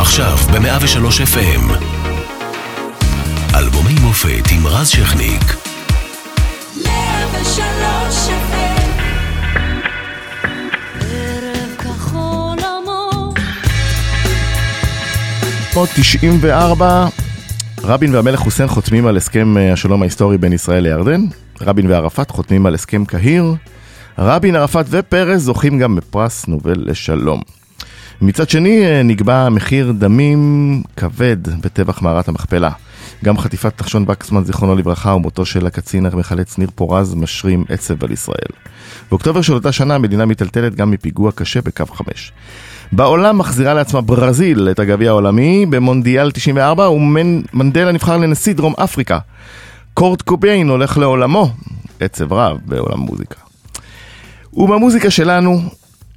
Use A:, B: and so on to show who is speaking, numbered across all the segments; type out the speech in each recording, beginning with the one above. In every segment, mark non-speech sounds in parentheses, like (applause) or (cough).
A: עכשיו ב-103 FM. אלבומי מופת עם רז שכניק.
B: 103 FM. ערב כחול עמוק.
C: 1994, רבין והמלך חוסיין חותמים על הסכם אה, השלום ההיסטורי בין ישראל לירדן, רבין וערפאת חותמים על הסכם קהיר, רבין, ערפאת ופרס זוכים גם בפרס נובל לשלום. מצד שני, אה, נקבע מחיר דמים כבד בטבח מערת המכפלה. גם חטיפת נחשון וקסמן, זיכרונו לברכה, ומותו של הקצין המחלץ ניר פורז משרים עצב על ישראל. באוקטובר של אותה שנה המדינה מיטלטלת גם מפיגוע קשה בקו 5. בעולם מחזירה לעצמה ברזיל את הגביע העולמי במונדיאל 94 ומנדלה נבחר לנשיא דרום אפריקה. קורט קוביין הולך לעולמו, עצב רב בעולם המוזיקה. ובמוזיקה שלנו,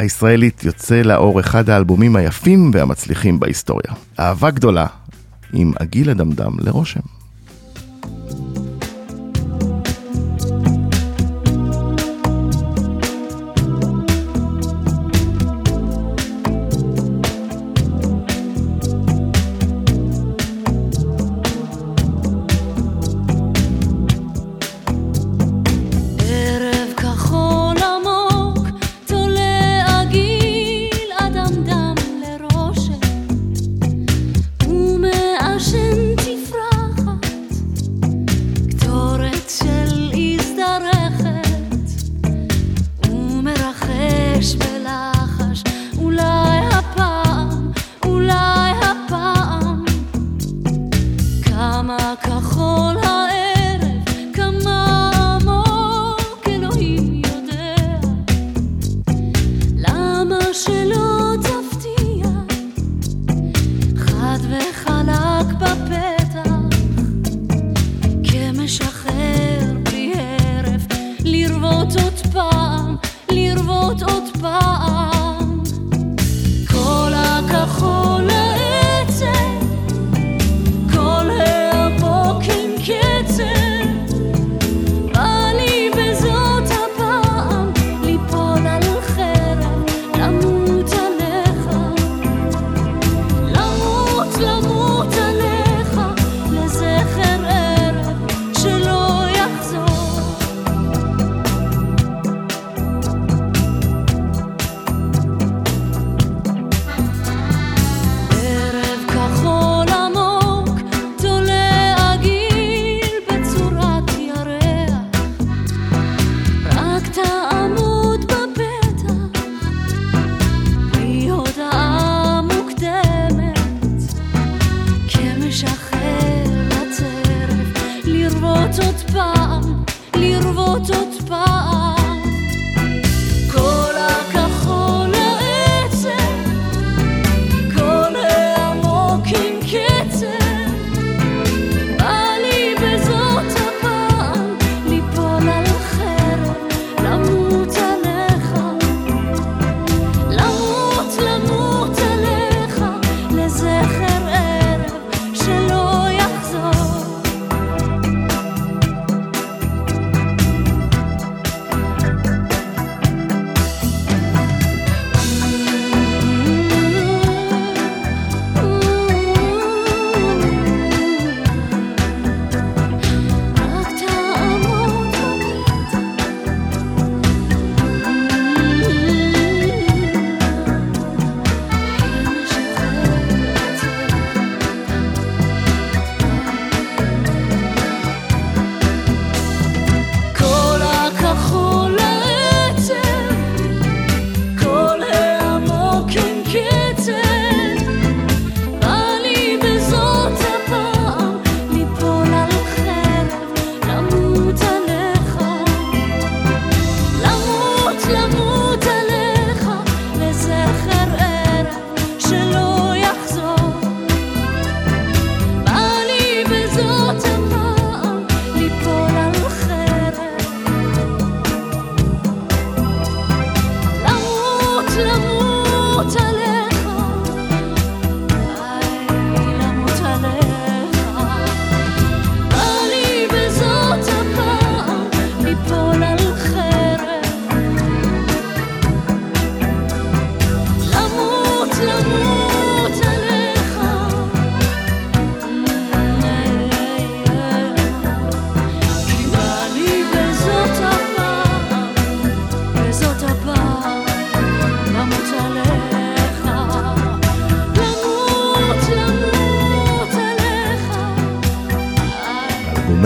C: הישראלית יוצא לאור אחד האלבומים היפים והמצליחים בהיסטוריה. אהבה גדולה עם הגיל הדמדם לרושם.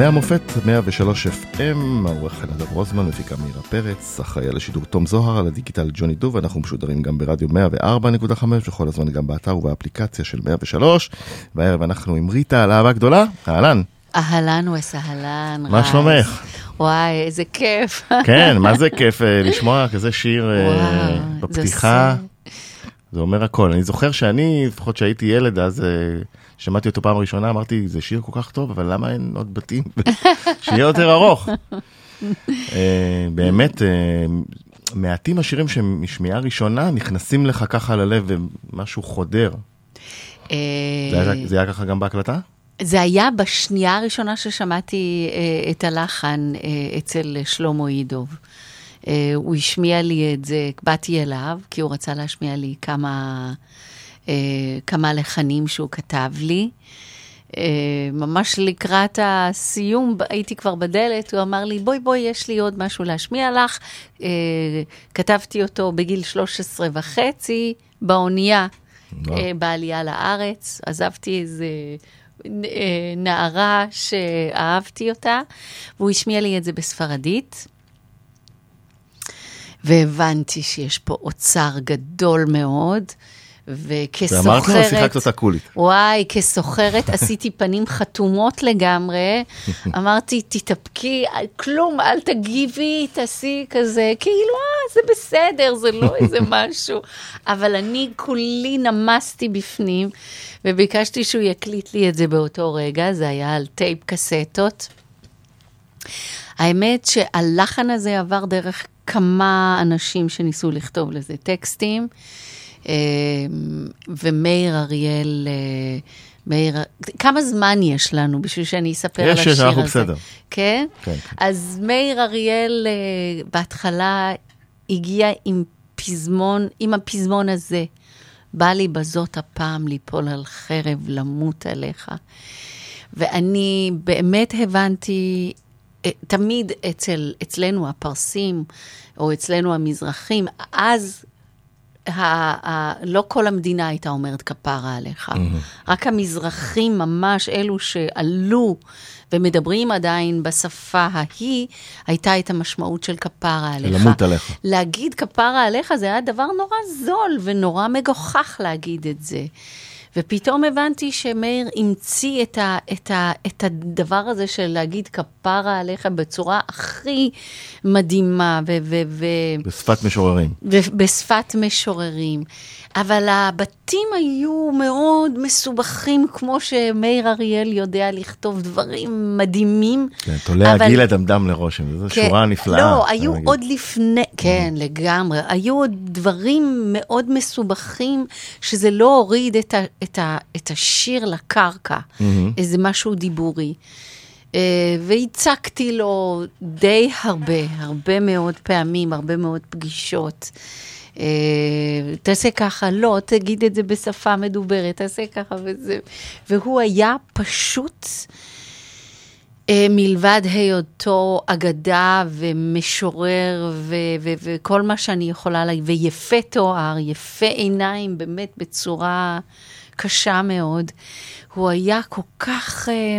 C: מהמופת 103 FM, העורך נדב רוזמן, מפיקה מירה פרץ, אחראי על השידור תום זוהר, על הדיגיטל ג'וני דוב, אנחנו משודרים גם ברדיו 104.5 וכל הזמן גם באתר ובאפליקציה של 103, והערב אנחנו עם ריטה על אהבה גדולה, אהלן,
B: אהלן וסהלן,
C: מה
B: רז.
C: שלומך?
B: וואי, איזה כיף.
C: כן, מה זה כיף אה, לשמוע כזה שיר אה,
B: וואו,
C: בפתיחה,
B: זה
C: זה אומר הכל. אני זוכר שאני, לפחות שהייתי ילד, אז אה, שמעתי אותו פעם ראשונה, אמרתי, זה שיר כל כך טוב, אבל למה אין עוד בתים? (laughs) שיהיה יותר ארוך. אה, באמת, אה, מעטים השירים שמשמיעה ראשונה נכנסים לך ככה ללב ומשהו חודר.
B: אה,
C: זה היה- ככה גם בהקלטה?
B: זה היה בשנייה הראשונה ששמעתי אה, את הלחן אה, אצל שלמה אידוב. אה, הוא השמיע לי את זה, באתי אליו, כי הוא רצה להשמיע לי כמה, כמה לחנים שהוא כתב לי. אה, ממש לקראת הסיום, הייתי כבר בדלת, הוא אמר לי, בואי בואי, יש לי עוד משהו להשמיע לך. אה, כתבתי אותו בגיל 13 וחצי, באונייה. אה, בעלייה לארץ. עזבתי איזה אה, נערה שאהבתי אותה, והוא השמיע לי את זה בספרדית. והבנתי שיש פה אוצר גדול מאוד, וכסוחרת...
C: ואמרת לו, שיחקת אותה קולית.
B: וואי, כסוחרת עשיתי פנים חתומות לגמרי. (laughs) אמרתי, תתאפקי, כלום, אל תגיבי, תעשי כזה, כאילו, אה, זה בסדר, זה לא איזה (laughs) משהו. אבל אני כולי נמסתי בפנים, וביקשתי שהוא יקליט לי את זה באותו רגע, זה היה על טייפ קסטות. האמת שהלחן הזה עבר דרך כמה אנשים שניסו לכתוב לזה טקסטים, ומאיר אריאל, אה, מאיר, כמה זמן יש לנו בשביל שאני אספר
C: יש,
B: על השיר
C: יש,
B: הזה?
C: אנחנו בסדר.
B: כן?
C: כן.
B: אז מאיר אריאל אה, בהתחלה הגיע עם פזמון, עם הפזמון הזה. בא לי בזאת הפעם ליפול על חרב, למות עליך. ואני באמת הבנתי, אה, תמיד אצל, אצלנו הפרסים, או אצלנו המזרחים, אז ה, ה, לא כל המדינה הייתה אומרת כפרה עליך. רק המזרחים ממש, אלו שעלו ומדברים עדיין בשפה ההיא, הייתה את המשמעות של כפרה עליך.
C: למות עליך.
B: להגיד כפרה עליך זה היה דבר נורא זול ונורא מגוחך להגיד את זה. ופתאום הבנתי שמאיר המציא את, ה, את, ה, את הדבר הזה של להגיד כפרה עליך בצורה הכי מדהימה ו, ו, ו,
C: בשפת משוררים.
B: ובשפת משוררים. אבל הבתים היו מאוד מסובכים, כמו שמאיר אריאל יודע לכתוב דברים מדהימים.
C: כן, תולה
B: אבל-
C: הגיל אדמדם לרושם, זו
B: כן,
C: שורה נפלאה.
B: לא, היו
C: להגיד.
B: עוד לפני, כן, לגמרי. היו עוד דברים מאוד מסובכים, שזה לא הוריד את, ה, את, ה, את השיר לקרקע, איזה משהו דיבורי. אה, והצקתי לו די הרבה, הרבה מאוד פעמים, הרבה מאוד פגישות. אה, תעשה ככה, לא, תגיד את זה בשפה מדוברת, תעשה ככה וזה. והוא היה פשוט... אה, מלבד היותו אגדה ומשורר וכל מה שאני יכולה להגיד, ויפה תואר, יפה עיניים, באמת בצורה קשה מאוד, הוא היה כל כך... אה,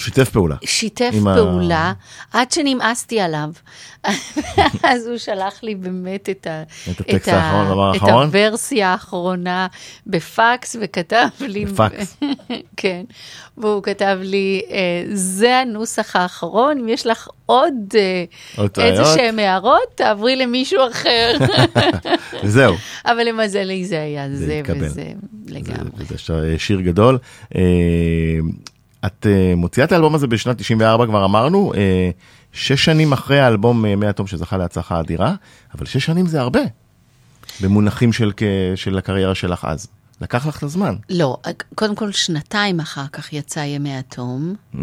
C: שיתף פעולה.
B: שיתף
C: עם ה-
B: פעולה, עד שנמאסתי עליו. (laughs) אז הוא שלח לי באמת את, ה,
C: את הטקסט האחרון, דבר
B: את
C: האחרון?
B: הוורסיה האחרונה בפקס, וכתב לי...
C: בפקס. (laughs)
B: כן, והוא כתב לי, אה, זה הנוסח האחרון, אם יש לך עוד אה,
C: עוד
B: איזה? שהם הערות, תעברי למישהו אחר. (laughs)
C: וזהו.
B: אבל למזלי זה היה
C: זה
B: זה. וזה לגמרי.
C: זה ש- שיר גדול. אה, את אה, מוציאה את האלבום הזה בשנת 94, כבר אמרנו, אה, שש שנים אחרי האלבום אה, מי התום שזכה להצלחה אדירה, אבל שש שנים זה הרבה, במונחים של, כ- של הקריירה שלך אז. לקח לך את הזמן.
B: לא, קודם כל שנתיים אחר כך יצא ימי התום.
C: Mm-mm.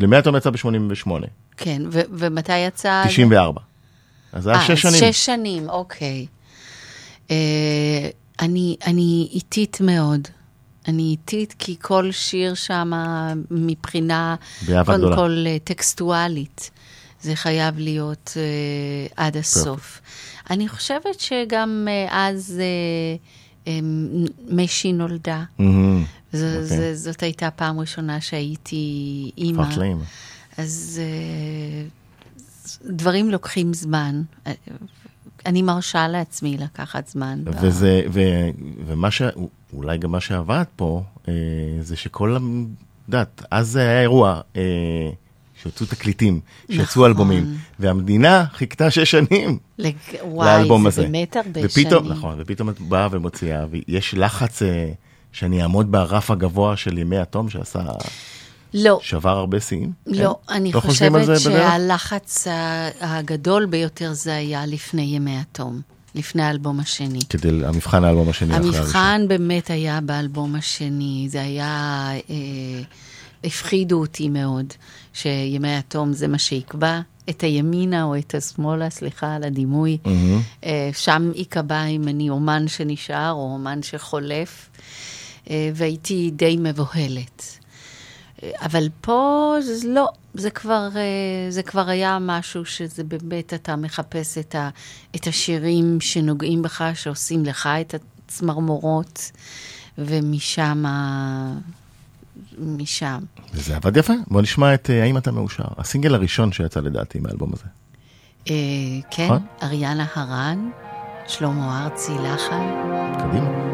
C: למי התום יצא ב-88,
B: כן, ו- ומתי יצא?
C: 94. אז זה היה
B: אה,
C: שש שנים.
B: שש שנים, אוקיי. אה, אני, אני איטית מאוד. אני איטית כי כל שיר שם מבחינה, קודם
C: גדולה.
B: כל אה, טקסטואלית, זה חייב להיות אה, עד הסוף. אני חושבת שגם אה, אז אה, אמ, משי נולדה.
D: מהמם.
B: ז-
D: אוקיי.
B: ז- זאת הייתה הפעם ראשונה שהייתי אימא.
D: הפכת.
B: אז אה, דברים לוקחים זמן. אני מרשה לעצמי לקחת זמן. ב-
D: וזה, ו, ומה ש... אולי גם מה שעבד פה, אה, זה שכל, ה- יודעת, אז זה היה אירוע, אה, שהוצאו תקליטים, שיצאו
B: נכון.
D: אלבומים, והמדינה חיכתה שש שנים
B: לג... וואי,
D: לאלבום
B: זה
D: הזה.
B: באמת הרבה
D: ופתאום,
B: שנים.
D: נכון, ופתאום את באה ומוציאה, ויש לחץ אה, שאני אעמוד ברף הגבוה של ימי התום, שעשה,
B: לא,
D: שבר הרבה שיאים.
B: לא,
D: כן?
B: אני
D: לא
B: חושבת? שהלחץ הגדול ביותר זה היה לפני ימי התום, לפני האלבום השני.
D: כדי, המבחן האלבום השני אחרי הראשון.
B: המבחן באמת היה באלבום השני, זה היה, אה, הפחידו אותי מאוד, שימי התום זה מה שיקבע, את הימינה או את השמאלה, סליחה על הדימוי.
D: מהמם.
B: אה, שם ייקבע אם אני אומן שנשאר או אומן שחולף, אה, והייתי די מבוהלת. אבל פה זה לא, זה כבר, אה, זה כבר היה משהו שזה באמת, אתה מחפש את, ה, את השירים שנוגעים בך, שעושים לך את הצמרמורות, ומשם, ה- משם.
D: וזה עבד יפה. בוא נשמע את אה, האם אתה מאושר. הסינגל הראשון שיצא לדעתי מהאלבום הזה.
B: אה, כן,
D: נכון.
B: אריאנה הרן, שלמה ארצי לחן.
D: קדימה.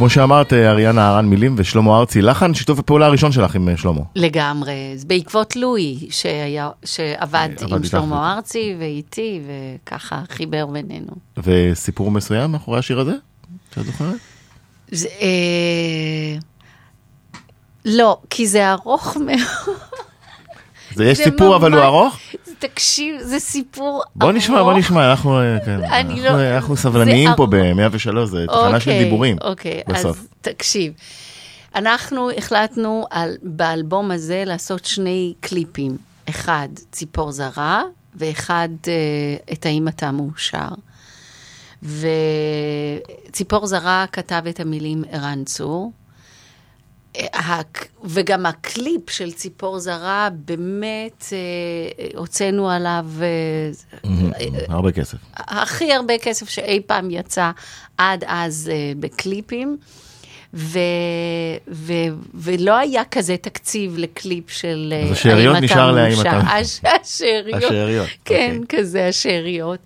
C: כמו שאמרת, אריאנה אהרן מילים ושלמה ארצי לחן, שיתוף הפעולה הראשון שלך עם אה, שלמה.
B: לגמרי, בעקבות לואי, שהיה, שעבד
C: עבד
B: עם שלמה ארצי ואיתי, וככה חיבר בינינו.
C: וסיפור מסוים מאחורי השיר הזה? את זוכרת?
B: זה, אה, לא, כי זה ארוך מאוד.
C: זה יש סיפור, אבל הוא ארוך?
B: תקשיב, זה סיפור ארוך.
C: בוא נשמע, בוא נשמע, אנחנו אה, כן, אנחנו-
B: לא-
C: אנחנו
B: זה
C: סבלניים פה
B: ארוך.
C: ב-103, זה תחנה של
B: אוקיי,
C: דיבורים.
B: אוקיי,
C: בסוף.
B: אז תקשיב. אנחנו החלטנו על, באלבום הזה לעשות שני קליפים. אחד, ציפור זרה, ואחד, אה, את האם אתה מאושר. וציפור זרה כתב את המילים ערן צור. אה, וגם הקליפ של ציפור זרה, באמת אה, הוצאנו עליו אה,
C: הרבה כסף.
B: הכי הרבה כסף שאי פעם יצא עד אז בקליפים. ו, ו, ולא היה כזה תקציב לקליפ של
C: אז השאריות נשאר להאם. אתה-
B: הש, השאריות.
C: השאריות,
B: כן,
C: אוקיי.
B: כזה השאריות.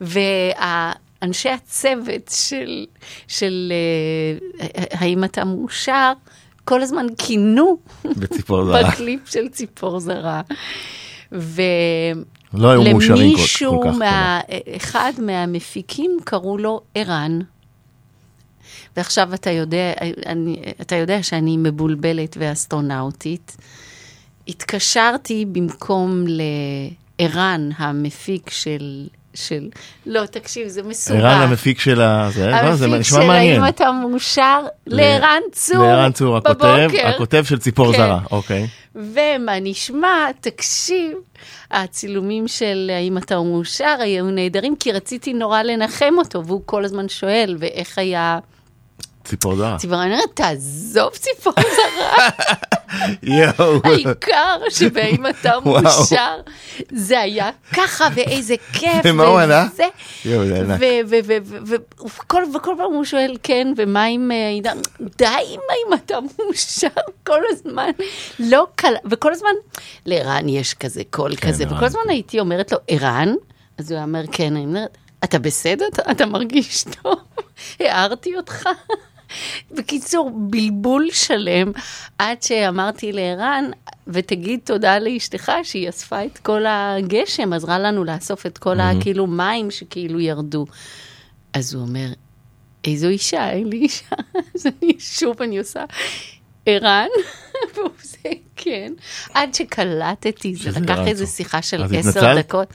B: ואנשי הצוות של, של האם אתה מאושר, כל הזמן כינו. בקליפ של ציפור זרה. ו...
C: לא היו מאושרים כל-
B: למישהו,
C: כל כך.
B: מה, אחד מהמפיקים קראו לו ערן. ועכשיו אתה יודע, אני, אתה יודע שאני מבולבלת ואסטרונאוטית. התקשרתי במקום לערן, המפיק של... של... לא, תקשיב, זה מסובך.
C: ערן המפיק של ה... זה זה
B: המפיק
C: נשמע
B: של
C: מעניין.
B: האם אתה מאושר, לערן צור.
C: לערן צור, הכותב. הכותב של ציפור
B: כן.
C: זרה, אוקיי.
B: ומה נשמע, תקשיב, הצילומים של האם אתה מאושר היו נהדרים, כי רציתי נורא לנחם אותו, והוא כל הזמן שואל, ואיך היה...
C: ציפור זרה.
B: ציפור, אומרת, תעזוב ציפור זרה, (laughs)
C: יואו.
B: העיקר שבאם אתה. מאושר, זה היה ככה, ואיזה כיף.
C: ומה הוא ענה? יואו, זה ענק.
B: וכל פעם הוא שואל, כן, ומה עם אה, עידן? די עם האם אתה מאושר כל הזמן, לא קל, וכל הזמן, לערן יש כזה קול כזה,
C: ערן,
B: וכל הזמן
C: כן.
B: הייתי אומרת לו, ערן? אז הוא אומר, כן, אני אומרת, אתה בסדר? אתה מרגיש טוב? הערתי אותך? בקיצור, בלבול שלם, עד שאמרתי לערן, ותגיד תודה לאשתך שהיא אספה את כל הגשם, עזרה לנו לאסוף את כל הכאילו מים שכאילו ירדו. אז הוא אומר, איזו אישה, אין לי אישה. (laughs) אז אני שוב, אני עושה, ערן? (laughs) והוא עושה, כן. עד שקלטתי, זה לקח
C: צור.
B: שיחה של עשר? דקות.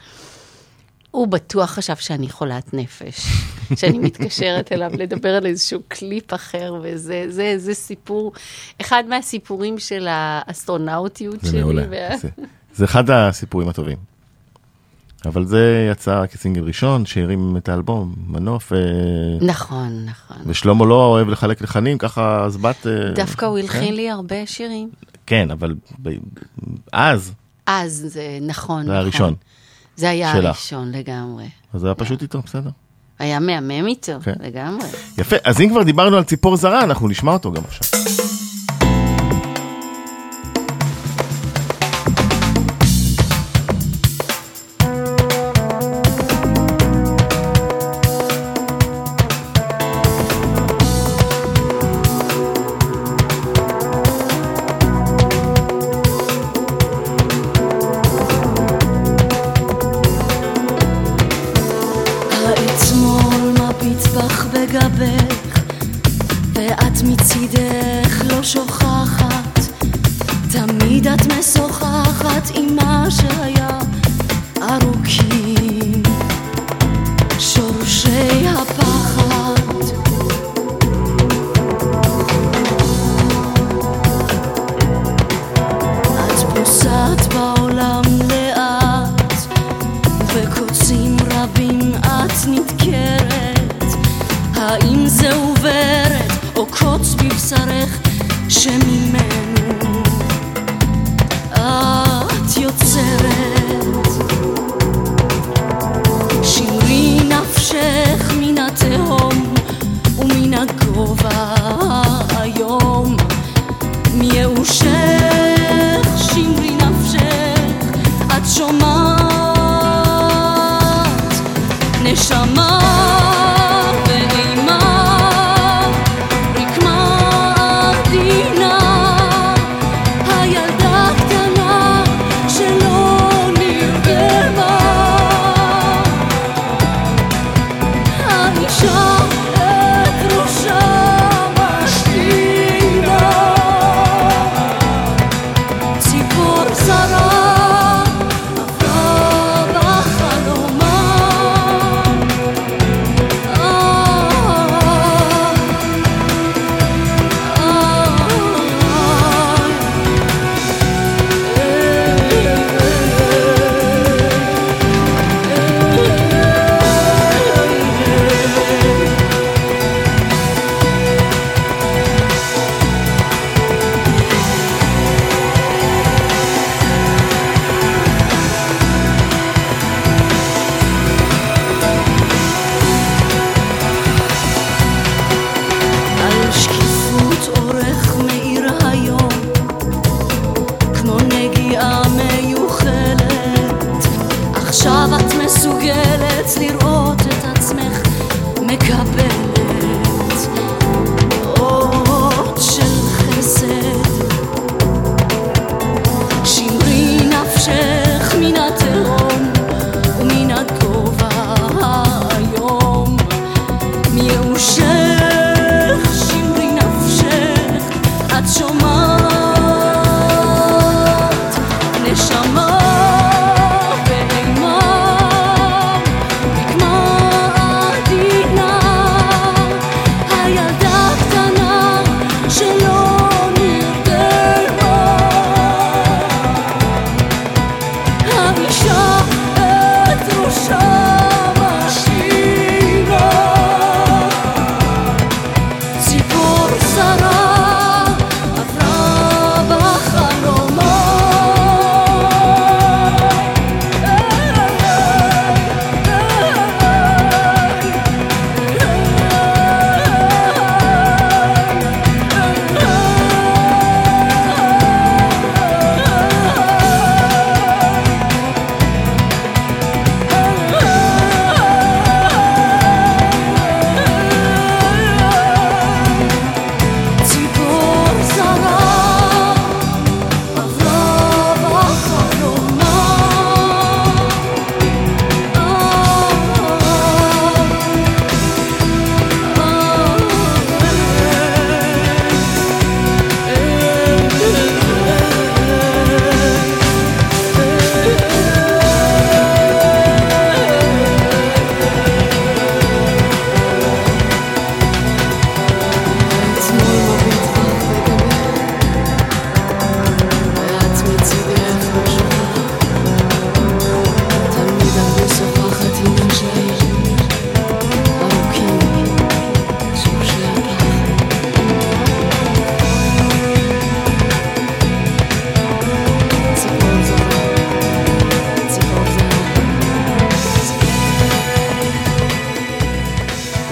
B: הוא בטוח חשב שאני חולת נפש, (laughs) שאני מתקשרת אליו לדבר על איזשהו קליפ אחר, וזה זה, זה סיפור, אחד מהסיפורים של האסטרונאוטיות
C: זה
B: שלי.
C: מעולה.
B: וה-
C: זה- זה אחד הסיפורים הטובים. אבל זה יצא כסינגל ראשון, שהרים את האלבום, מנוף, אה,
B: נכון, נכון.
C: ושלמה לא אוהב לחלק לחנים, ככה אז בת... אה,
B: דווקא הוא
C: כן?
B: הלחין לי הרבה שירים.
C: כן, אבל ב- אז,
B: אז זה נכון,
C: זה
B: נכון.
C: הראשון.
B: זה היה
C: שלך.
B: הראשון לגמרי.
C: אז זה היה פשוט איתו, בסדר.
B: היה מהמם איתו,
C: כן.
B: לגמרי.
C: יפה, אז אם כבר דיברנו על ציפור זרה, אנחנו נשמע אותו גם עכשיו.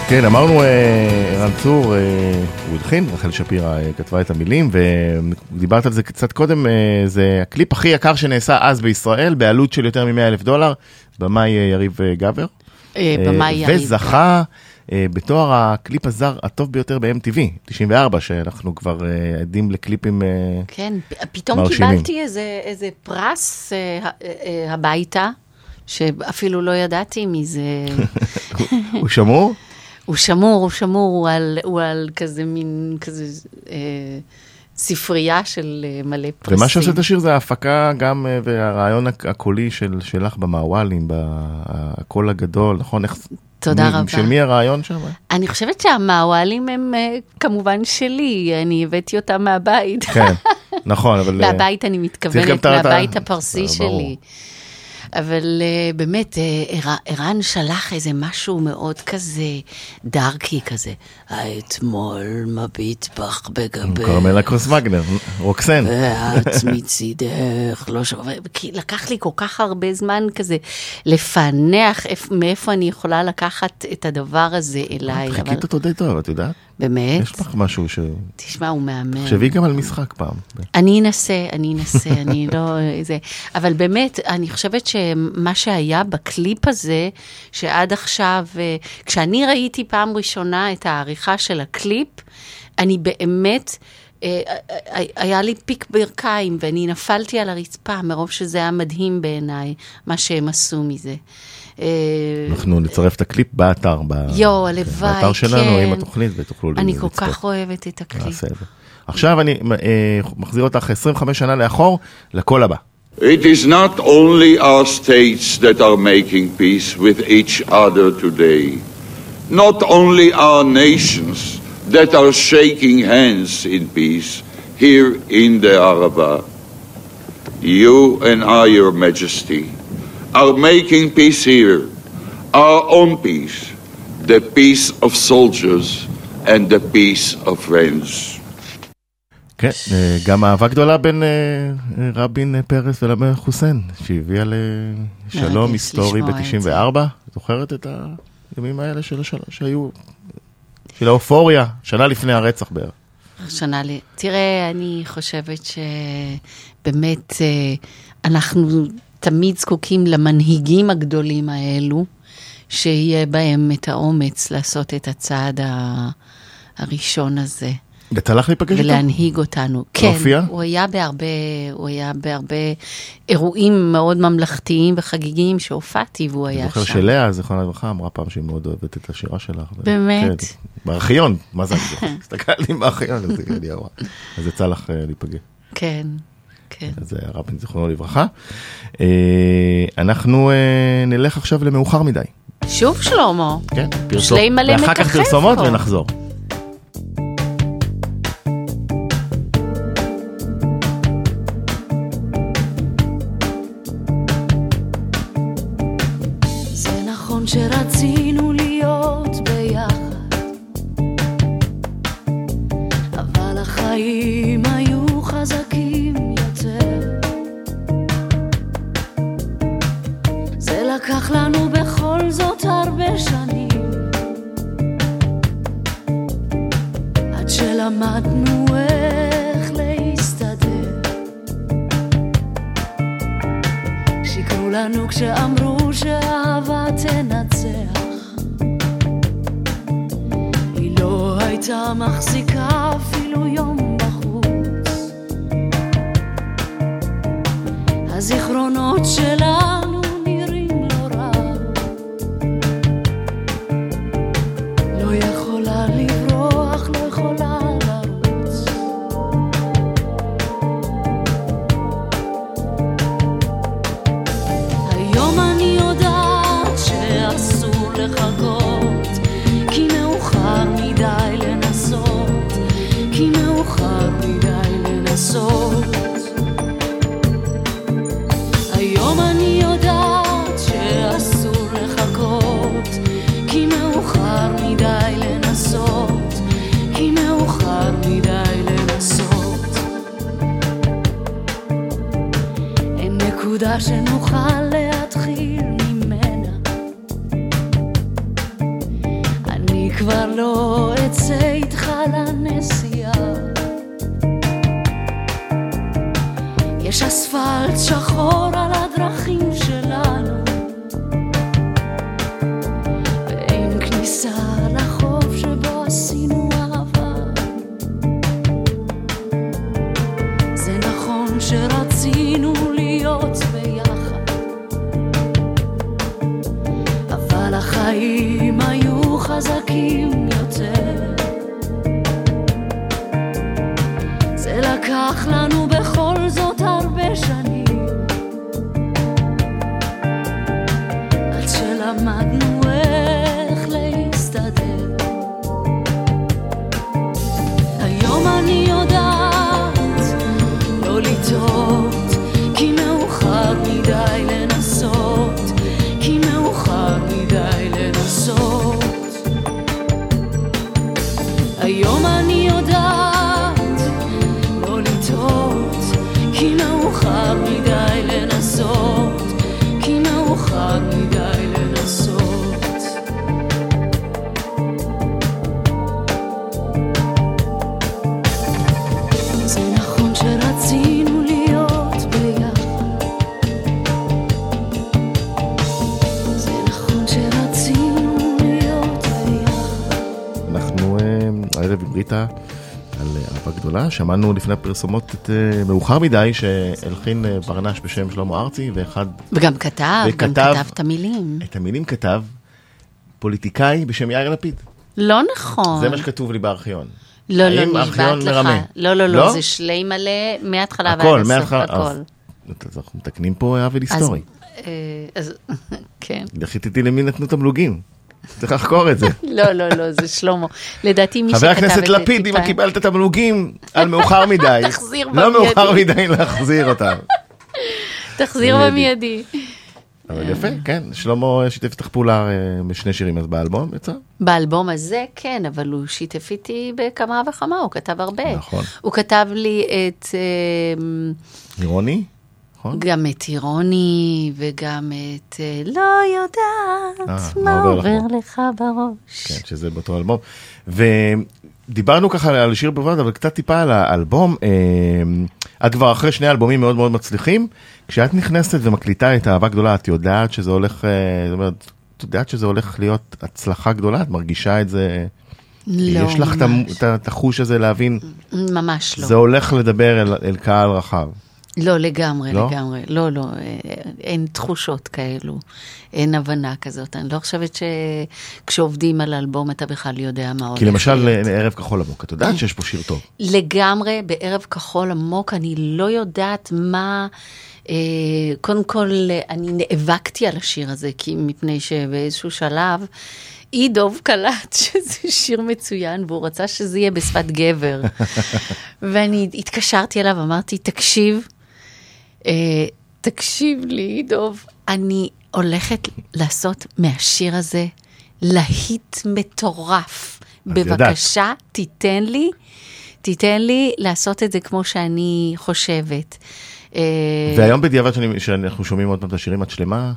C: כן, אמרנו, אה, ערן צור, אה, הוא הלחין, רחל שפירא אה, כתבה את המילים, ודיברת על זה קצת קודם, זה הקליפ הכי יקר שנעשה אז בישראל, בעלות של יותר מ-100 אלף דולר, במאי יריב גבר.
B: במאי יריב.
C: וזכה בתואר הקליפ הזר הטוב ביותר ב-MTV, 94, שאנחנו כבר עדים לקליפים...
B: כן, פ- פתאום
C: מרשימים.
B: קיבלתי איזה, איזה פרס הביתה, שאפילו לא ידעתי מזה. (laughs)
C: הוא שמור?
B: הוא שמור, הוא שמור, הוא על, הוא על כזה מין, כזה אה, ספרייה של אה, מלא פרסים.
C: ומה שעושה את השיר זה ההפקה גם, אה, והרעיון הק- הקולי של, שלך במעוואלים, הקול הגדול, נכון? איך,
B: תודה
C: מי,
B: רבה.
C: של מי הרעיון שם?
B: אני חושבת שהמעוואלים הם אה, כמובן שלי, אני הבאתי אותם מהבית.
C: כן, נכון, אבל... (laughs)
B: מהבית אני מתכוונת, מהבית
C: אה,
B: הפרסי
C: ברור.
B: אבל אה, באמת, אה, ער- ערן שלח איזה משהו מאוד כזה דארקי כזה. האתמול מביט בך בגבי...
C: קרמלה קרוס וגנר, רוקסן.
B: ואת (laughs) מצידך, לא שווה, כי לקח לי כל כך הרבה זמן כזה לפענח איפ- מאיפה אני יכולה לקחת את הדבר הזה אליי, אבל
C: חיכית אותו די טוב, את יודעת?
B: באמת,
C: יש לך משהו ש...
B: תשמע, הוא מהמם.
C: תחשבי גם על משחק פעם.
B: אני אנסה, אני אנסה, אני (laughs) לא... זה... אבל באמת, אני חושבת שמה שהיה בקליפ הזה, שעד עכשיו, אה, כשאני ראיתי פעם ראשונה את העריכה של הקליפ, אני באמת... אה, אה, היה לי פיק ברכיים ואני נפלתי על הרצפה מרוב שזה היה מדהים בעיניי, מה שהם עשו מזה. אה,
C: אנחנו נצרף את הקליפ באתר.
B: יואו, הלוואי,
C: באתר שלנו
B: כן.
C: עם התוכנית ותוכלו
B: אני
C: לצפות.
B: כל כך אוהבת את הקליפ.
C: עכשיו אני אה, מחזיר אותך 25 שנה לאחור, לקול הבא.
E: It is not only our states that are making peace with each other today, not only our nations that are shaking hands in peace here in the Araba. You and I, Your Majesty, are making peace here, our own peace, the peace of soldiers and the peace of friends.
C: כן, אה, גם אהבה גדולה בין אה, אה, רבין אה, פרס ולמלך חוסיין, שהביאה לשלום היסטורי
B: לשמוע את זה.
C: ב-94. זוכרת את הימים האלה של. שהיו, של האופוריה, שנה לפני הרצח בערך.
B: שנה לי. תראה, אני חושבת שבאמת אה, אנחנו תמיד זקוקים למנהיגים הגדולים האלו, שיהיה בהם את האומץ לעשות את הצעד הראשון הזה.
C: יצא לך להיפגש איתו?
B: ולהנהיג אותנו. כן,
C: הופיע?
B: הוא היה בהרבה, הוא היה בהרבה אירועים מאוד ממלכתיים וחגיגיים שהופעתי והוא
C: אני
B: היה
C: זוכר
B: שם.
C: שלאה, זיכרונה לברכה, אמרה פעם שהיא מאוד אוהבת את השירה שלך.
B: באמת?
C: כן, בארכיון, מה זה? אני זוכר? (laughs) הסתכלתי בארכיון, אז יצא לך אה, להיפגש.
B: כן, כן.
C: אז זה היה רבין זיכרונו לברכה. אה, אנחנו אה, נלך עכשיו למאוחר מדי.
B: שוב שלמה.
C: כן, פרסום.
B: שלי מלא
C: ואחר כך
B: מככב
C: פרסומות
B: פה.
C: ונחזור.
D: כבר לא אצא איתך לנסיעה. יש אספלט שחור על הדרכים
C: ריטה על אה, אהבה גדולה. שמענו לפני הפרסומות את אה, מאוחר מדי שהלחין אה, ברנש בשם שלמה ארצי, ואחד
B: וגם כתב, גם
C: וכתב-
B: כתב את המילים.
C: את המילים כתב פוליטיקאי בשם יאיר לפיד.
B: לא נכון.
C: זה מה שכתוב לי בארכיון.
B: לא, לא, נשבעת לך.
C: מרמה?
B: לא, לא,
C: לא?
B: לא, זה שלי מלא מההתחלה ועד הסוף. הכל.
C: אז- אז אנחנו מתקנים פה עוול היסטורי.
B: אה, אז, (laughs) כן.
C: לכי תדעי למי נתנו תמלוגים. צריך לחקור את זה. (laughs)
B: לא, לא, לא, זה שלמה. לדעתי מי
C: חבר
B: שכתב את זה
C: הכנסת לפיד, אם קיבלת תמלוגים על מאוחר מדי, (laughs)
B: תחזיר
C: לא
B: במיידי.
C: מאוחר מדי להחזיר אותם.
B: תחזיר
C: מיידי.
B: במיידי.
C: אבל יפה, כן, שלמה שיתף איתך פעולה אה, בשני שירים אז באלבום יצא.
B: באלבום הזה כן, אבל הוא שיתף איתי בכמה וכמה, הוא כתב הרבה.
C: נכון.
B: הוא כתב לי את, אה,
C: אירוני, נכון?
B: גם את אירוני, וגם את אה, לא יודעת
C: אה,
B: מה
C: עובר לך
B: לך בראש.
C: כן, שזה באותו אלבום. ודיברנו ככה על שיר בלבד, אבל קצת טיפה על האלבום. אה, את כבר אחרי שני אלבומים מאוד מאוד מצליחים. כשאת נכנסת ומקליטה את אהבה גדולה, את יודעת שזה הולך, זאת אומרת, את יודעת שזה הולך להיות הצלחה גדולה? את מרגישה את זה?
B: לא,
C: יש לך את החוש הזה להבין,
B: ממש לא.
C: זה הולך לדבר אל, אל קהל רחב.
B: לא, לגמרי,
C: לא?
B: לגמרי. לא, לא, אה, אין תחושות כאלו, אין הבנה כזאת. אני לא חושבת שכשעובדים על אלבום אתה בכלל יודע מה הולך
C: כי למשל. אה, ערב כחול עמוק, את יודעת שיש פה שיר טוב.
B: לגמרי, בערב כחול עמוק, אני לא יודעת מה... אה, קודם כל, אני נאבקתי על השיר הזה, כי מפני שבאיזשהו שלב, אידוב קלט (laughs) שזה שיר מצוין, והוא רצה שזה יהיה בשפת גבר. (laughs) ואני התקשרתי אליו, אמרתי, תקשיב, תקשיב לי, דוב, אני הולכת לעשות מהשיר הזה להיט מטורף.
C: את יודעת.
B: בבקשה, תיתן לי, תיתן לי לעשות את זה כמו שאני חושבת. אה,
C: והיום בדיעבד שאני- שאנחנו שומעים עוד פעם את השירים, את שלמה?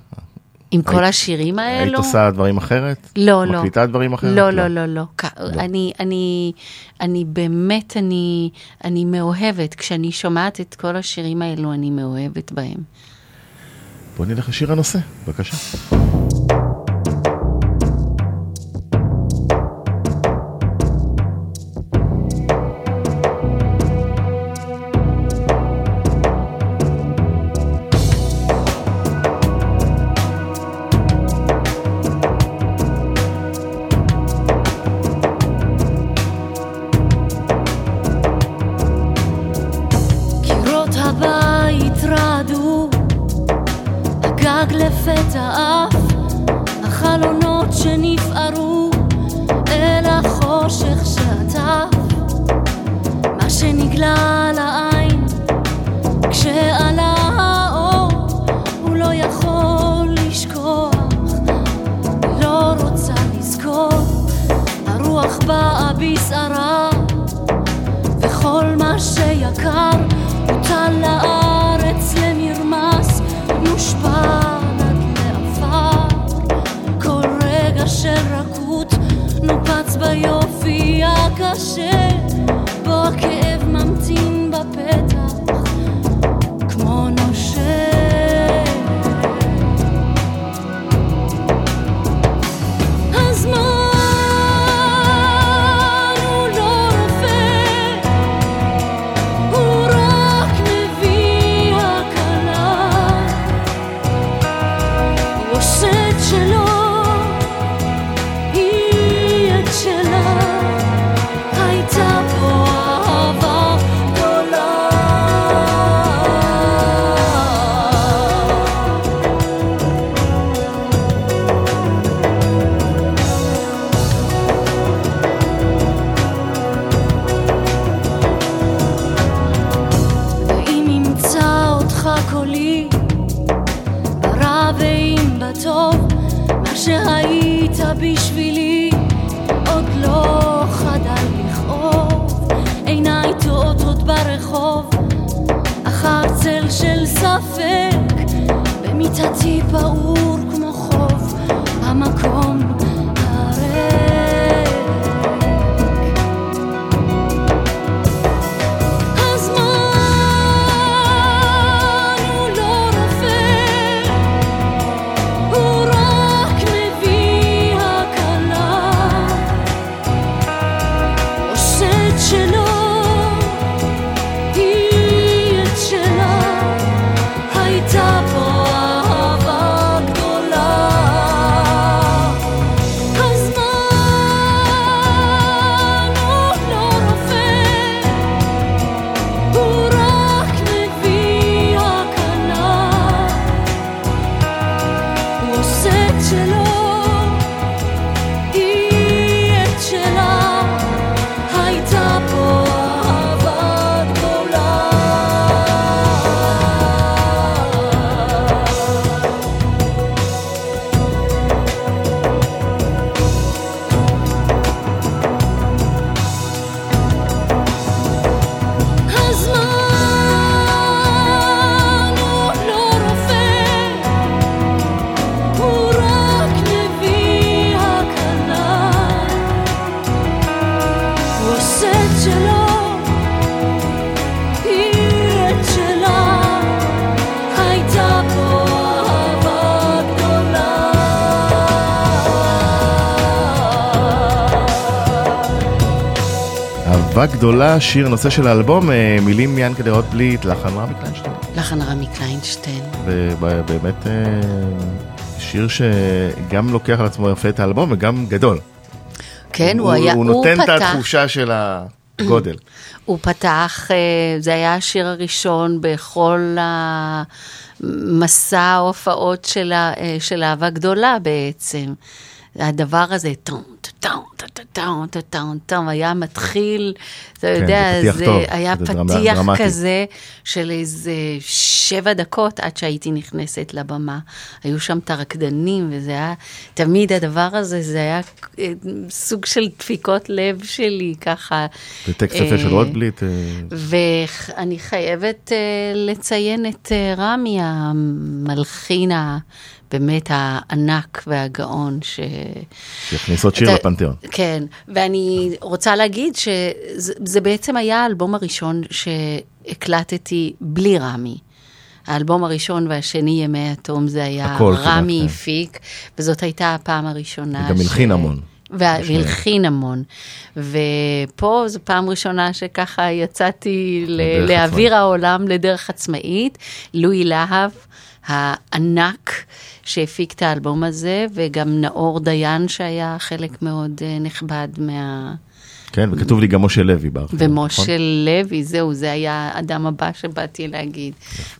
B: עם כל השירים האלו?
C: היית עושה דברים אחרת?
B: לא, לא.
C: מקליטה דברים אחרת?
B: לא, לא, לא, לא. כ- אני, אני, אני באמת, אני, אני מאוהבת. כשאני שומעת את כל השירים האלו, אני מאוהבת בהם.
C: בוא נלך לשיר הנושא, בבקשה.
D: הקשה, בו אהבה גדולה,
C: שיר נושא של האלבום, אה, מילים מיאנקלה רוטבליט, לחן רמי קליינשטיין.
B: לחן רמי קליינשטיין.
C: ובאמת אה, שיר שגם לוקח על עצמו יפה את האלבום וגם גדול.
B: כן, הוא היה,
C: הוא
B: הוא
C: נותן את
B: פתח,
C: התחושה של הגודל. (clears throat)
B: הוא פתח, אה, זה היה השיר הראשון בכל המסע ההופעות של, של אהבה גדולה בעצם. הדבר הזה, טום, טום, טום, טום, טום, היה מתחיל, אתה
C: כן,
B: יודע,
C: זה פתיח
B: זה
C: טוב,
B: היה
C: זה
B: פתיח
C: דרמטי.
B: כזה של איזה שבע דקות עד שהייתי נכנסת לבמה. היו שם את הרקדנים, וזה היה, תמיד הדבר הזה, זה היה אה, סוג של דפיקות לב שלי, ככה.
C: יפה של
B: אה,
C: רוטבליט. אה,
B: ואני חייבת לציין את רמי, המלחין באמת הענק והגאון, ש...
C: שיכניס עוד שיר
B: אתה-
C: לפנתיאון.
B: כן, ואני רוצה להגיד שזה זה בעצם היה האלבום הראשון שהקלטתי בלי רמי. האלבום הראשון והשני, ימי התום, זה היה רמי
C: כן.
B: הפיק, וזאת הייתה הפעם הראשונה.
C: וגם הלחין המון.
B: והלחין המון. ופה זו פעם ראשונה שככה יצאתי לאוויר העולם לדרך עצמאית. לואי להב, הענק שהפיק את האלבום הזה, וגם נאור דיין שהיה חלק מאוד אה, נכבד מה...
C: כן, וכתוב לי גם משה לוי בארכיון. נכון?
B: ומשה לוי, זהו, זה היה האדם הבא שבאתי להגיד.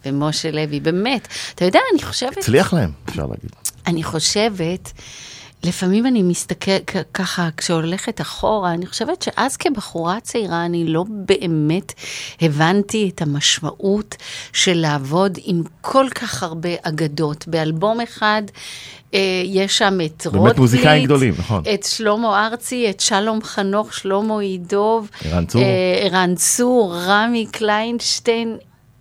B: ומשה לוי, באמת. אתה יודע, אני חושבת...
C: הצליח להם, אפשר להגיד.
B: אני חושבת, לפעמים אני מסתכלת ככה, כשהולכת אחורה, אני חושבת שאז כבחורה צעירה אני לא באמת הבנתי את המשמעות של לעבוד עם כל כך הרבה אגדות. באלבום אחד אה, יש שם את
C: באמת
B: רוטבליט,
C: מוזיקאים גדולים, נכון.
B: את שלמה ארצי, את שלום חנוך, שלמה עידוב,
C: ערן צור.
B: אה, ערן צור, רמי קליינשטיין,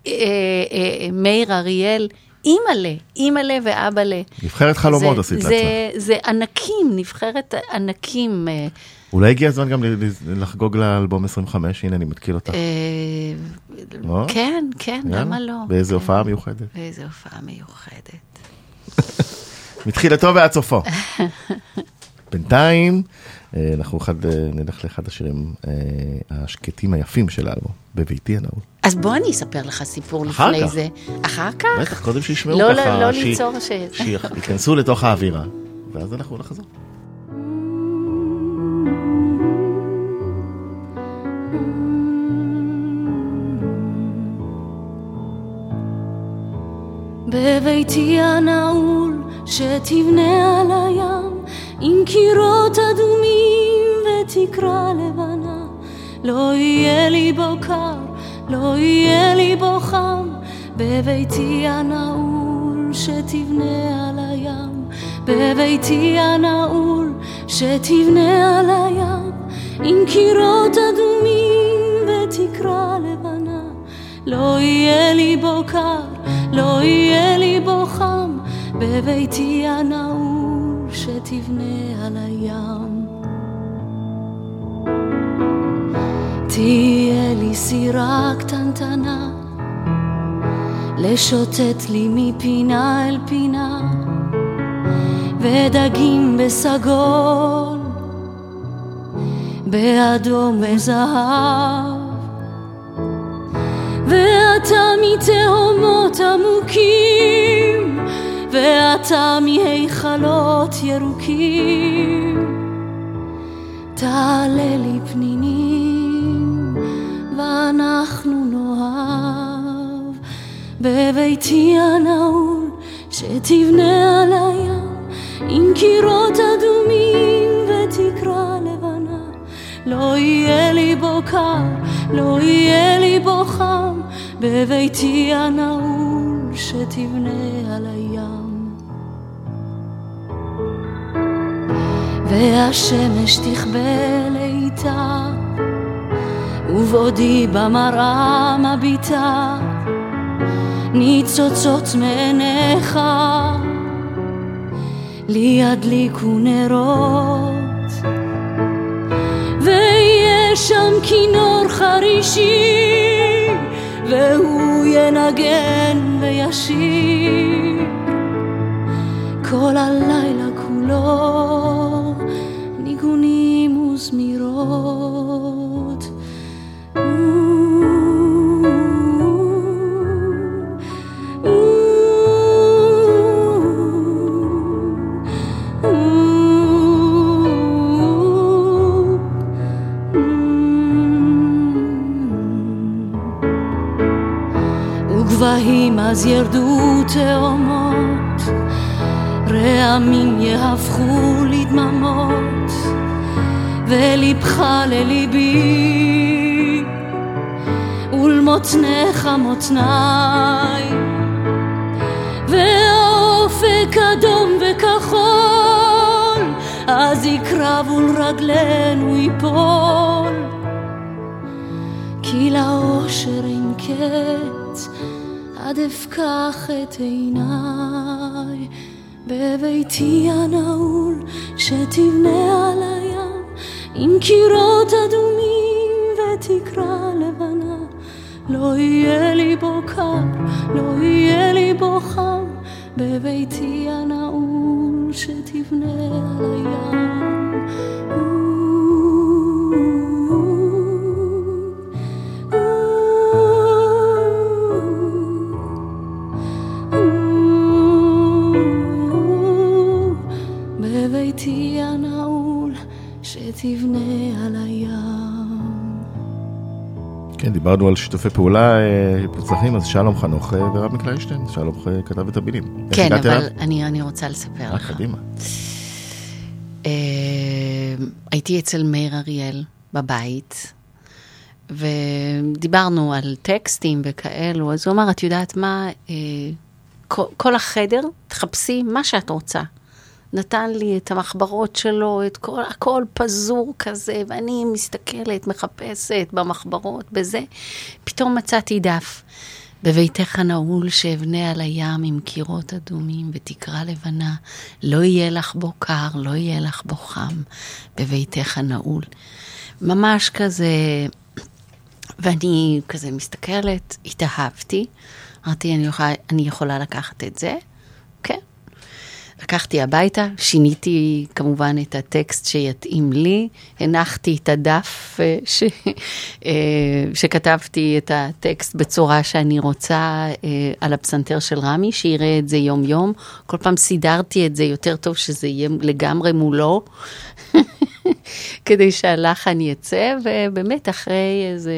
B: אה, אה, מאיר אריאל. אימא'לה, אימא'לה ואבא'לה.
C: נבחרת חלומות
B: זה-
C: עשית
B: זה-
C: לעצמך.
B: זה ענקים, נבחרת ענקים. אה,
C: אולי הגיע הזמן גם לחגוג לאלבום 25, הנה אני מתקיל אותך.
B: אה,
C: לא?
B: כן, כן. למה לא?
C: באיזה
B: כן.
C: הופעה מיוחדת.
B: באיזה הופעה מיוחדת.
C: מתחילתו ועד סופו. (laughs) בינתיים, אנחנו אחד, אה, נלך לאחד השירים אה, השקטים היפים של האלבום, בביתי הנעול.
B: אז בוא אני אספר לך סיפור לפני
C: כך.
B: זה. אחר כך?
C: בטח, קודם שישמעו
B: לא,
C: ככה,
B: לא, לא
C: שי-
B: ליצור ש...
C: שייכנסו לתוך האווירה, ואז אנחנו נחזור. (laughs)
D: בביתי הנעול שתבנה על הים עם קירות אדומים ותקרה לבנה. לא יהיה לי בו קר, לא יהיה לי בו חם בביתי הנעול שתבנה על הים. בביתי הנעול שתבנה על הים עם קירות אדומים ותקרה לבנה לא יהיה לי בו קר, לא יהיה לי בו חם בביתי הנעול שתבנה על הים. תהיה לי סירה קטנטנה, לשוטט לי מפינה אל פינה, ודגים בסגול, באדום וזהב. ואתה מתהומות עמוקים, ואתה מהיכלות ירוקים. תעלה לי פנינים, ואנחנו נאהב בביתי הנעול שתבנה על הים עם קירות אדומים ותקרה לבנה. לא יהיה לי בו קר, לא יהיה לי בו חם, בביתי הנעול שתבנה על הים. והשמש תכבה לאיתה, ובעודי במראה מביטה, ניצוצות מעיניך, לי ידליקו נרות, ויהיה שם כינור חרישי, והוא ינגן וישיר כל הלילה כולו ניגונים וזמירות. אז ירדו תאומות, רעמים יהפכו לדממות, ולבך לליבי, ולמותניך מותניי, והאופק אדום וכחול, אז יקרב ולרגלינו ייפול. כי לאושר אין קץ, עד אפקח את עיניי בביתי הנעול שתבנה על הים עם קירות אדומים ותקרה לבנה. לא יהיה לי בו קר, לא יהיה לי בו חם בביתי הנעול שתבנה על הים שתבנה על הים.
C: כן, דיברנו על שיתופי פעולה אה, מוצלחים, אז שלום חנוך אה, ורב מקליישטיין, שלום אה, כתב את המילים.
B: כן, אבל? אני, אני רוצה לספר לך.
C: קדימה.
B: הייתי אצל מאיר אריאל בבית, ודיברנו על טקסטים וכאלו, אז הוא אמר, את יודעת מה, אה, כל, כל החדר, תחפשי מה שאת רוצה. נתן לי את המחברות שלו, את כל, הכל פזור כזה, ואני מסתכלת, מחפשת במחברות, בזה. פתאום מצאתי דף. בביתך הנעול שאבנה על הים עם קירות אדומים ותקרה לבנה, לא יהיה לך בו קר, לא יהיה לך בו חם, בביתך הנעול. ממש כזה, ואני כזה מסתכלת, התאהבתי, אמרתי, אני אני יכולה לקחת את זה? לקחתי הביתה, שיניתי כמובן את הטקסט שיתאים לי, הנחתי את הדף אה, ש, אה, שכתבתי את הטקסט בצורה שאני רוצה אה, על הפסנתר של רמי, שיראה את זה יום-יום. כל פעם סידרתי את זה יותר טוב, שזה יהיה לגמרי מולו, (laughs) כדי שהלחן יצא, ובאמת אחרי איזה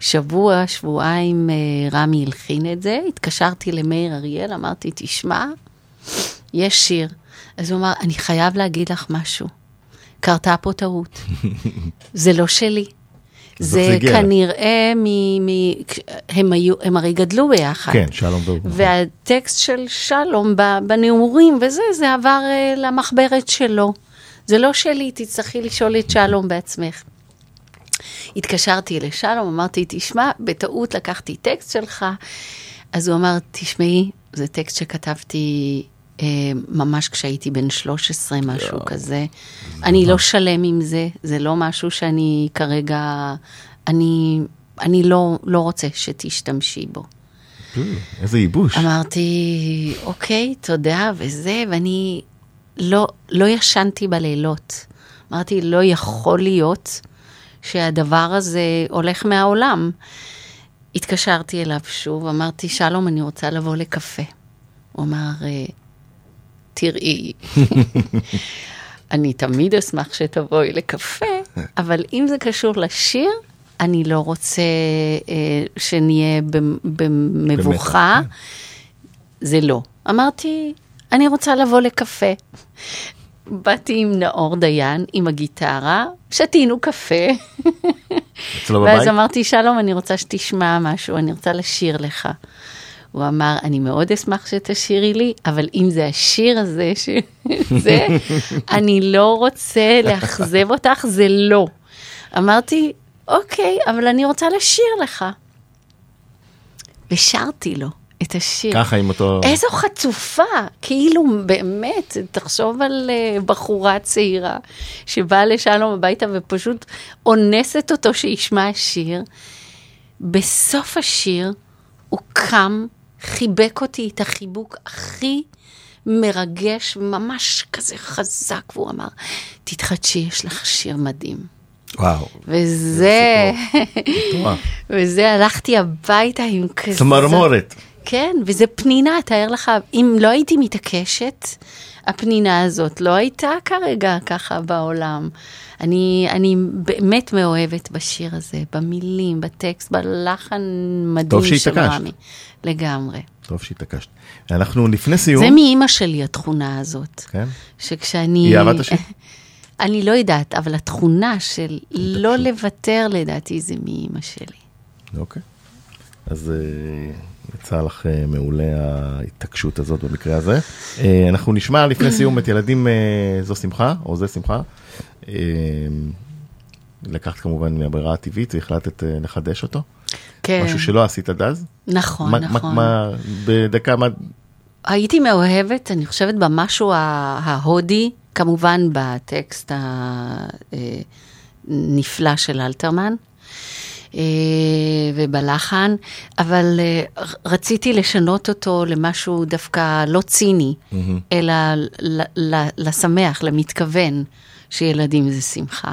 B: שבוע, שבועיים, רמי הלחין את זה. התקשרתי למאיר אריאל, אמרתי, תשמע, יש שיר. אז הוא אמר, אני חייב להגיד לך משהו. קרתה פה טעות. (laughs) זה לא שלי. זה? כנראה מ... מ... הם, היו, הם הרי גדלו ביחד.
C: כן, שלום והוא.
B: והטקסט של שלום בנעורים וזה, זה עבר אה, למחברת שלו. זה לא שלי, תצטרכי לשאול את שלום בעצמך. התקשרתי לשלום, אמרתי, תשמע, בטעות לקחתי טקסט שלך, אז הוא אמר, תשמעי, זה טקסט שכתבתי ממש כשהייתי בן 13, משהו כזה. אני לא שלם עם זה, זה לא משהו שאני כרגע, אני, אני לא, לא רוצה שתשתמשי בו.
C: איזה ייבוש.
B: אמרתי, אוקיי, תודה, וזה, ואני לא, לא ישנתי בלילות. אמרתי, לא יכול להיות שהדבר הזה הולך מהעולם. התקשרתי אליו שוב, אמרתי, שלום, אני רוצה לבוא לקפה. הוא אמר, "אה, תראי, אני תמיד אשמח שתבואי לקפה, אבל אם זה קשור לשיר, אני לא רוצה אה, שנהיה במ- במבוכה. זה לא. אמרתי, אני רוצה לבוא לקפה. באתי עם נאור דיין, עם הגיטרה, שתינו קפה.
C: אצלו
B: ואז
C: בבית?
B: אמרתי, שלום, אני רוצה שתשמע משהו, אני רוצה לשיר לך. הוא אמר, אני מאוד אשמח שתשאירי לי, אבל אם זה השיר הזה, ש... (laughs) זה, אני לא רוצה לאכזב אותך, זה לא. אמרתי, אוקיי, אבל אני רוצה לשיר לך. ושרתי לו את השיר.
C: ככה עם אותו...
B: איזו חצופה, כאילו באמת, תחשוב על uh, בחורה צעירה שבאה לשלום הביתה ופשוט אונסת אותו שישמע שיר. בסוף השיר הוא קם, חיבק אותי את החיבוק הכי מרגש, ממש כזה חזק, והוא אמר, תתחדשי, יש לך שיר מדהים.
C: וואו.
B: וזה. וזה, הלכתי הביתה עם כזה...
C: צמרמורת.
B: כן, וזה פנינה, תאר לך, אם לא הייתי מתעקשת, הפנינה הזאת לא הייתה כרגע ככה בעולם. אני, אני באמת מאוהבת בשיר הזה, במילים, בטקסט, בלחן מדהים
C: טוב
B: של
C: שהתעקשת.
B: רמי. לגמרי.
C: טוב שהתעקשת. אנחנו לפני סיום.
B: זה מאימא שלי, התכונה הזאת.
C: כן?
B: שכשאני...
C: היא אהבה את השיר? (laughs)
B: אני לא יודעת, אבל התכונה של לא לוותר, לדעתי, זה מאימא שלי.
C: אוקיי. אז אה, יצא לך אה, מעולה ההתעקשות הזאת במקרה הזה. אה, אנחנו נשמע לפני סיום את ילדים זו שמחה, או זה שמחה. לקחת כמובן מהברירה הטבעית והחלטת לחדש אותו.
B: כן.
C: משהו שלא עשית עד אז.
B: נכון,
C: מה- מה-
B: נכון.
C: מה- בדקה מה...
B: הייתי מאוהבת, אני חושבת, במשהו ההודי, כמובן בטקסט הנפלא של אלתרמן, ובלחן, אבל אה, רציתי לשנות אותו למשהו דווקא לא ציני, אלא ל- ל- לשמח, למתכוון, שילדים זה שמחה.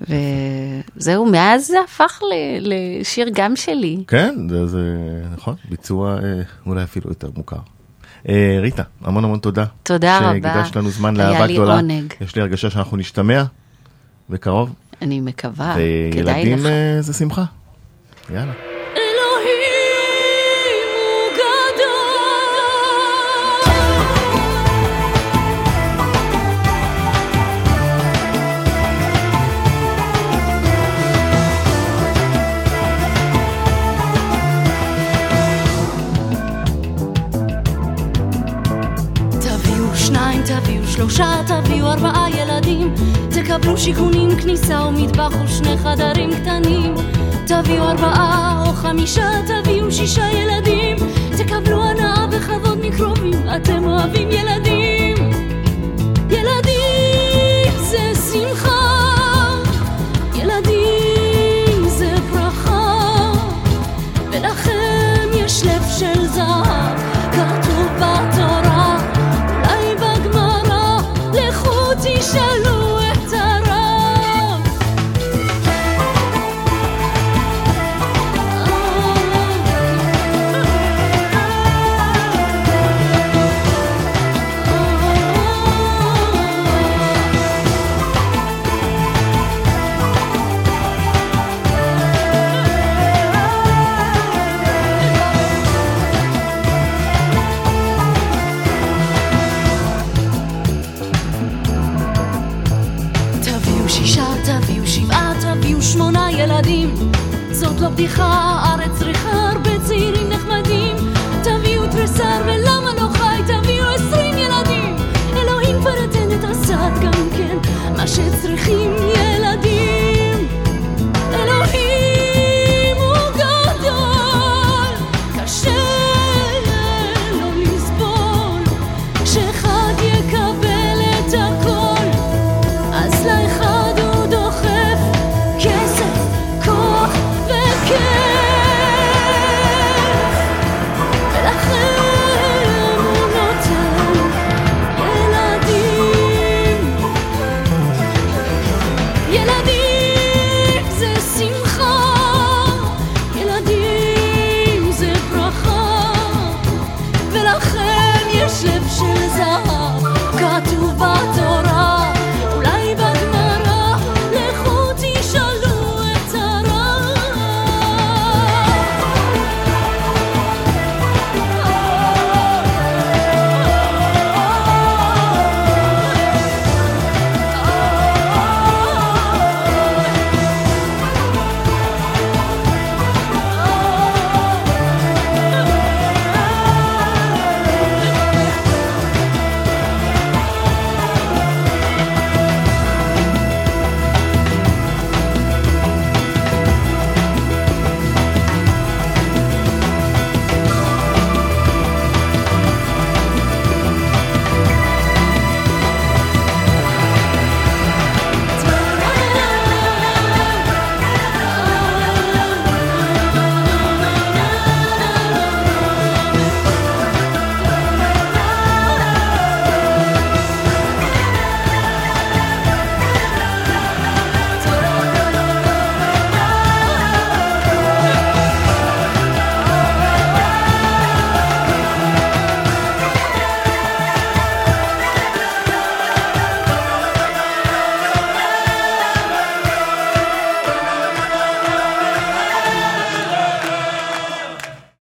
B: וזהו, מאז זה הפך ל- לשיר גם שלי.
C: כן, זה, זה נכון, ביצוע אה, אולי אפילו יותר מוכר. אה, ריטה, המון המון תודה.
B: תודה רבה.
C: שהקדשת לנו זמן
B: היה
C: לאהבה
B: לי
C: גדולה.
B: עונג.
C: יש לי הרגשה שאנחנו נשתמע בקרוב.
B: אני מקווה, כדאי
C: וילדים
B: לך.
C: אה, זה שמחה. יאללה.
D: שלושה, תביאו ארבעה ילדים תקבלו שיכונים, כניסה ומטבח ושני חדרים קטנים. תביאו ארבעה או חמישה, תביאו שישה ילדים. תקבלו הנאה וכבוד מקרובים, אתם אוהבים ילדים שישה, תביאו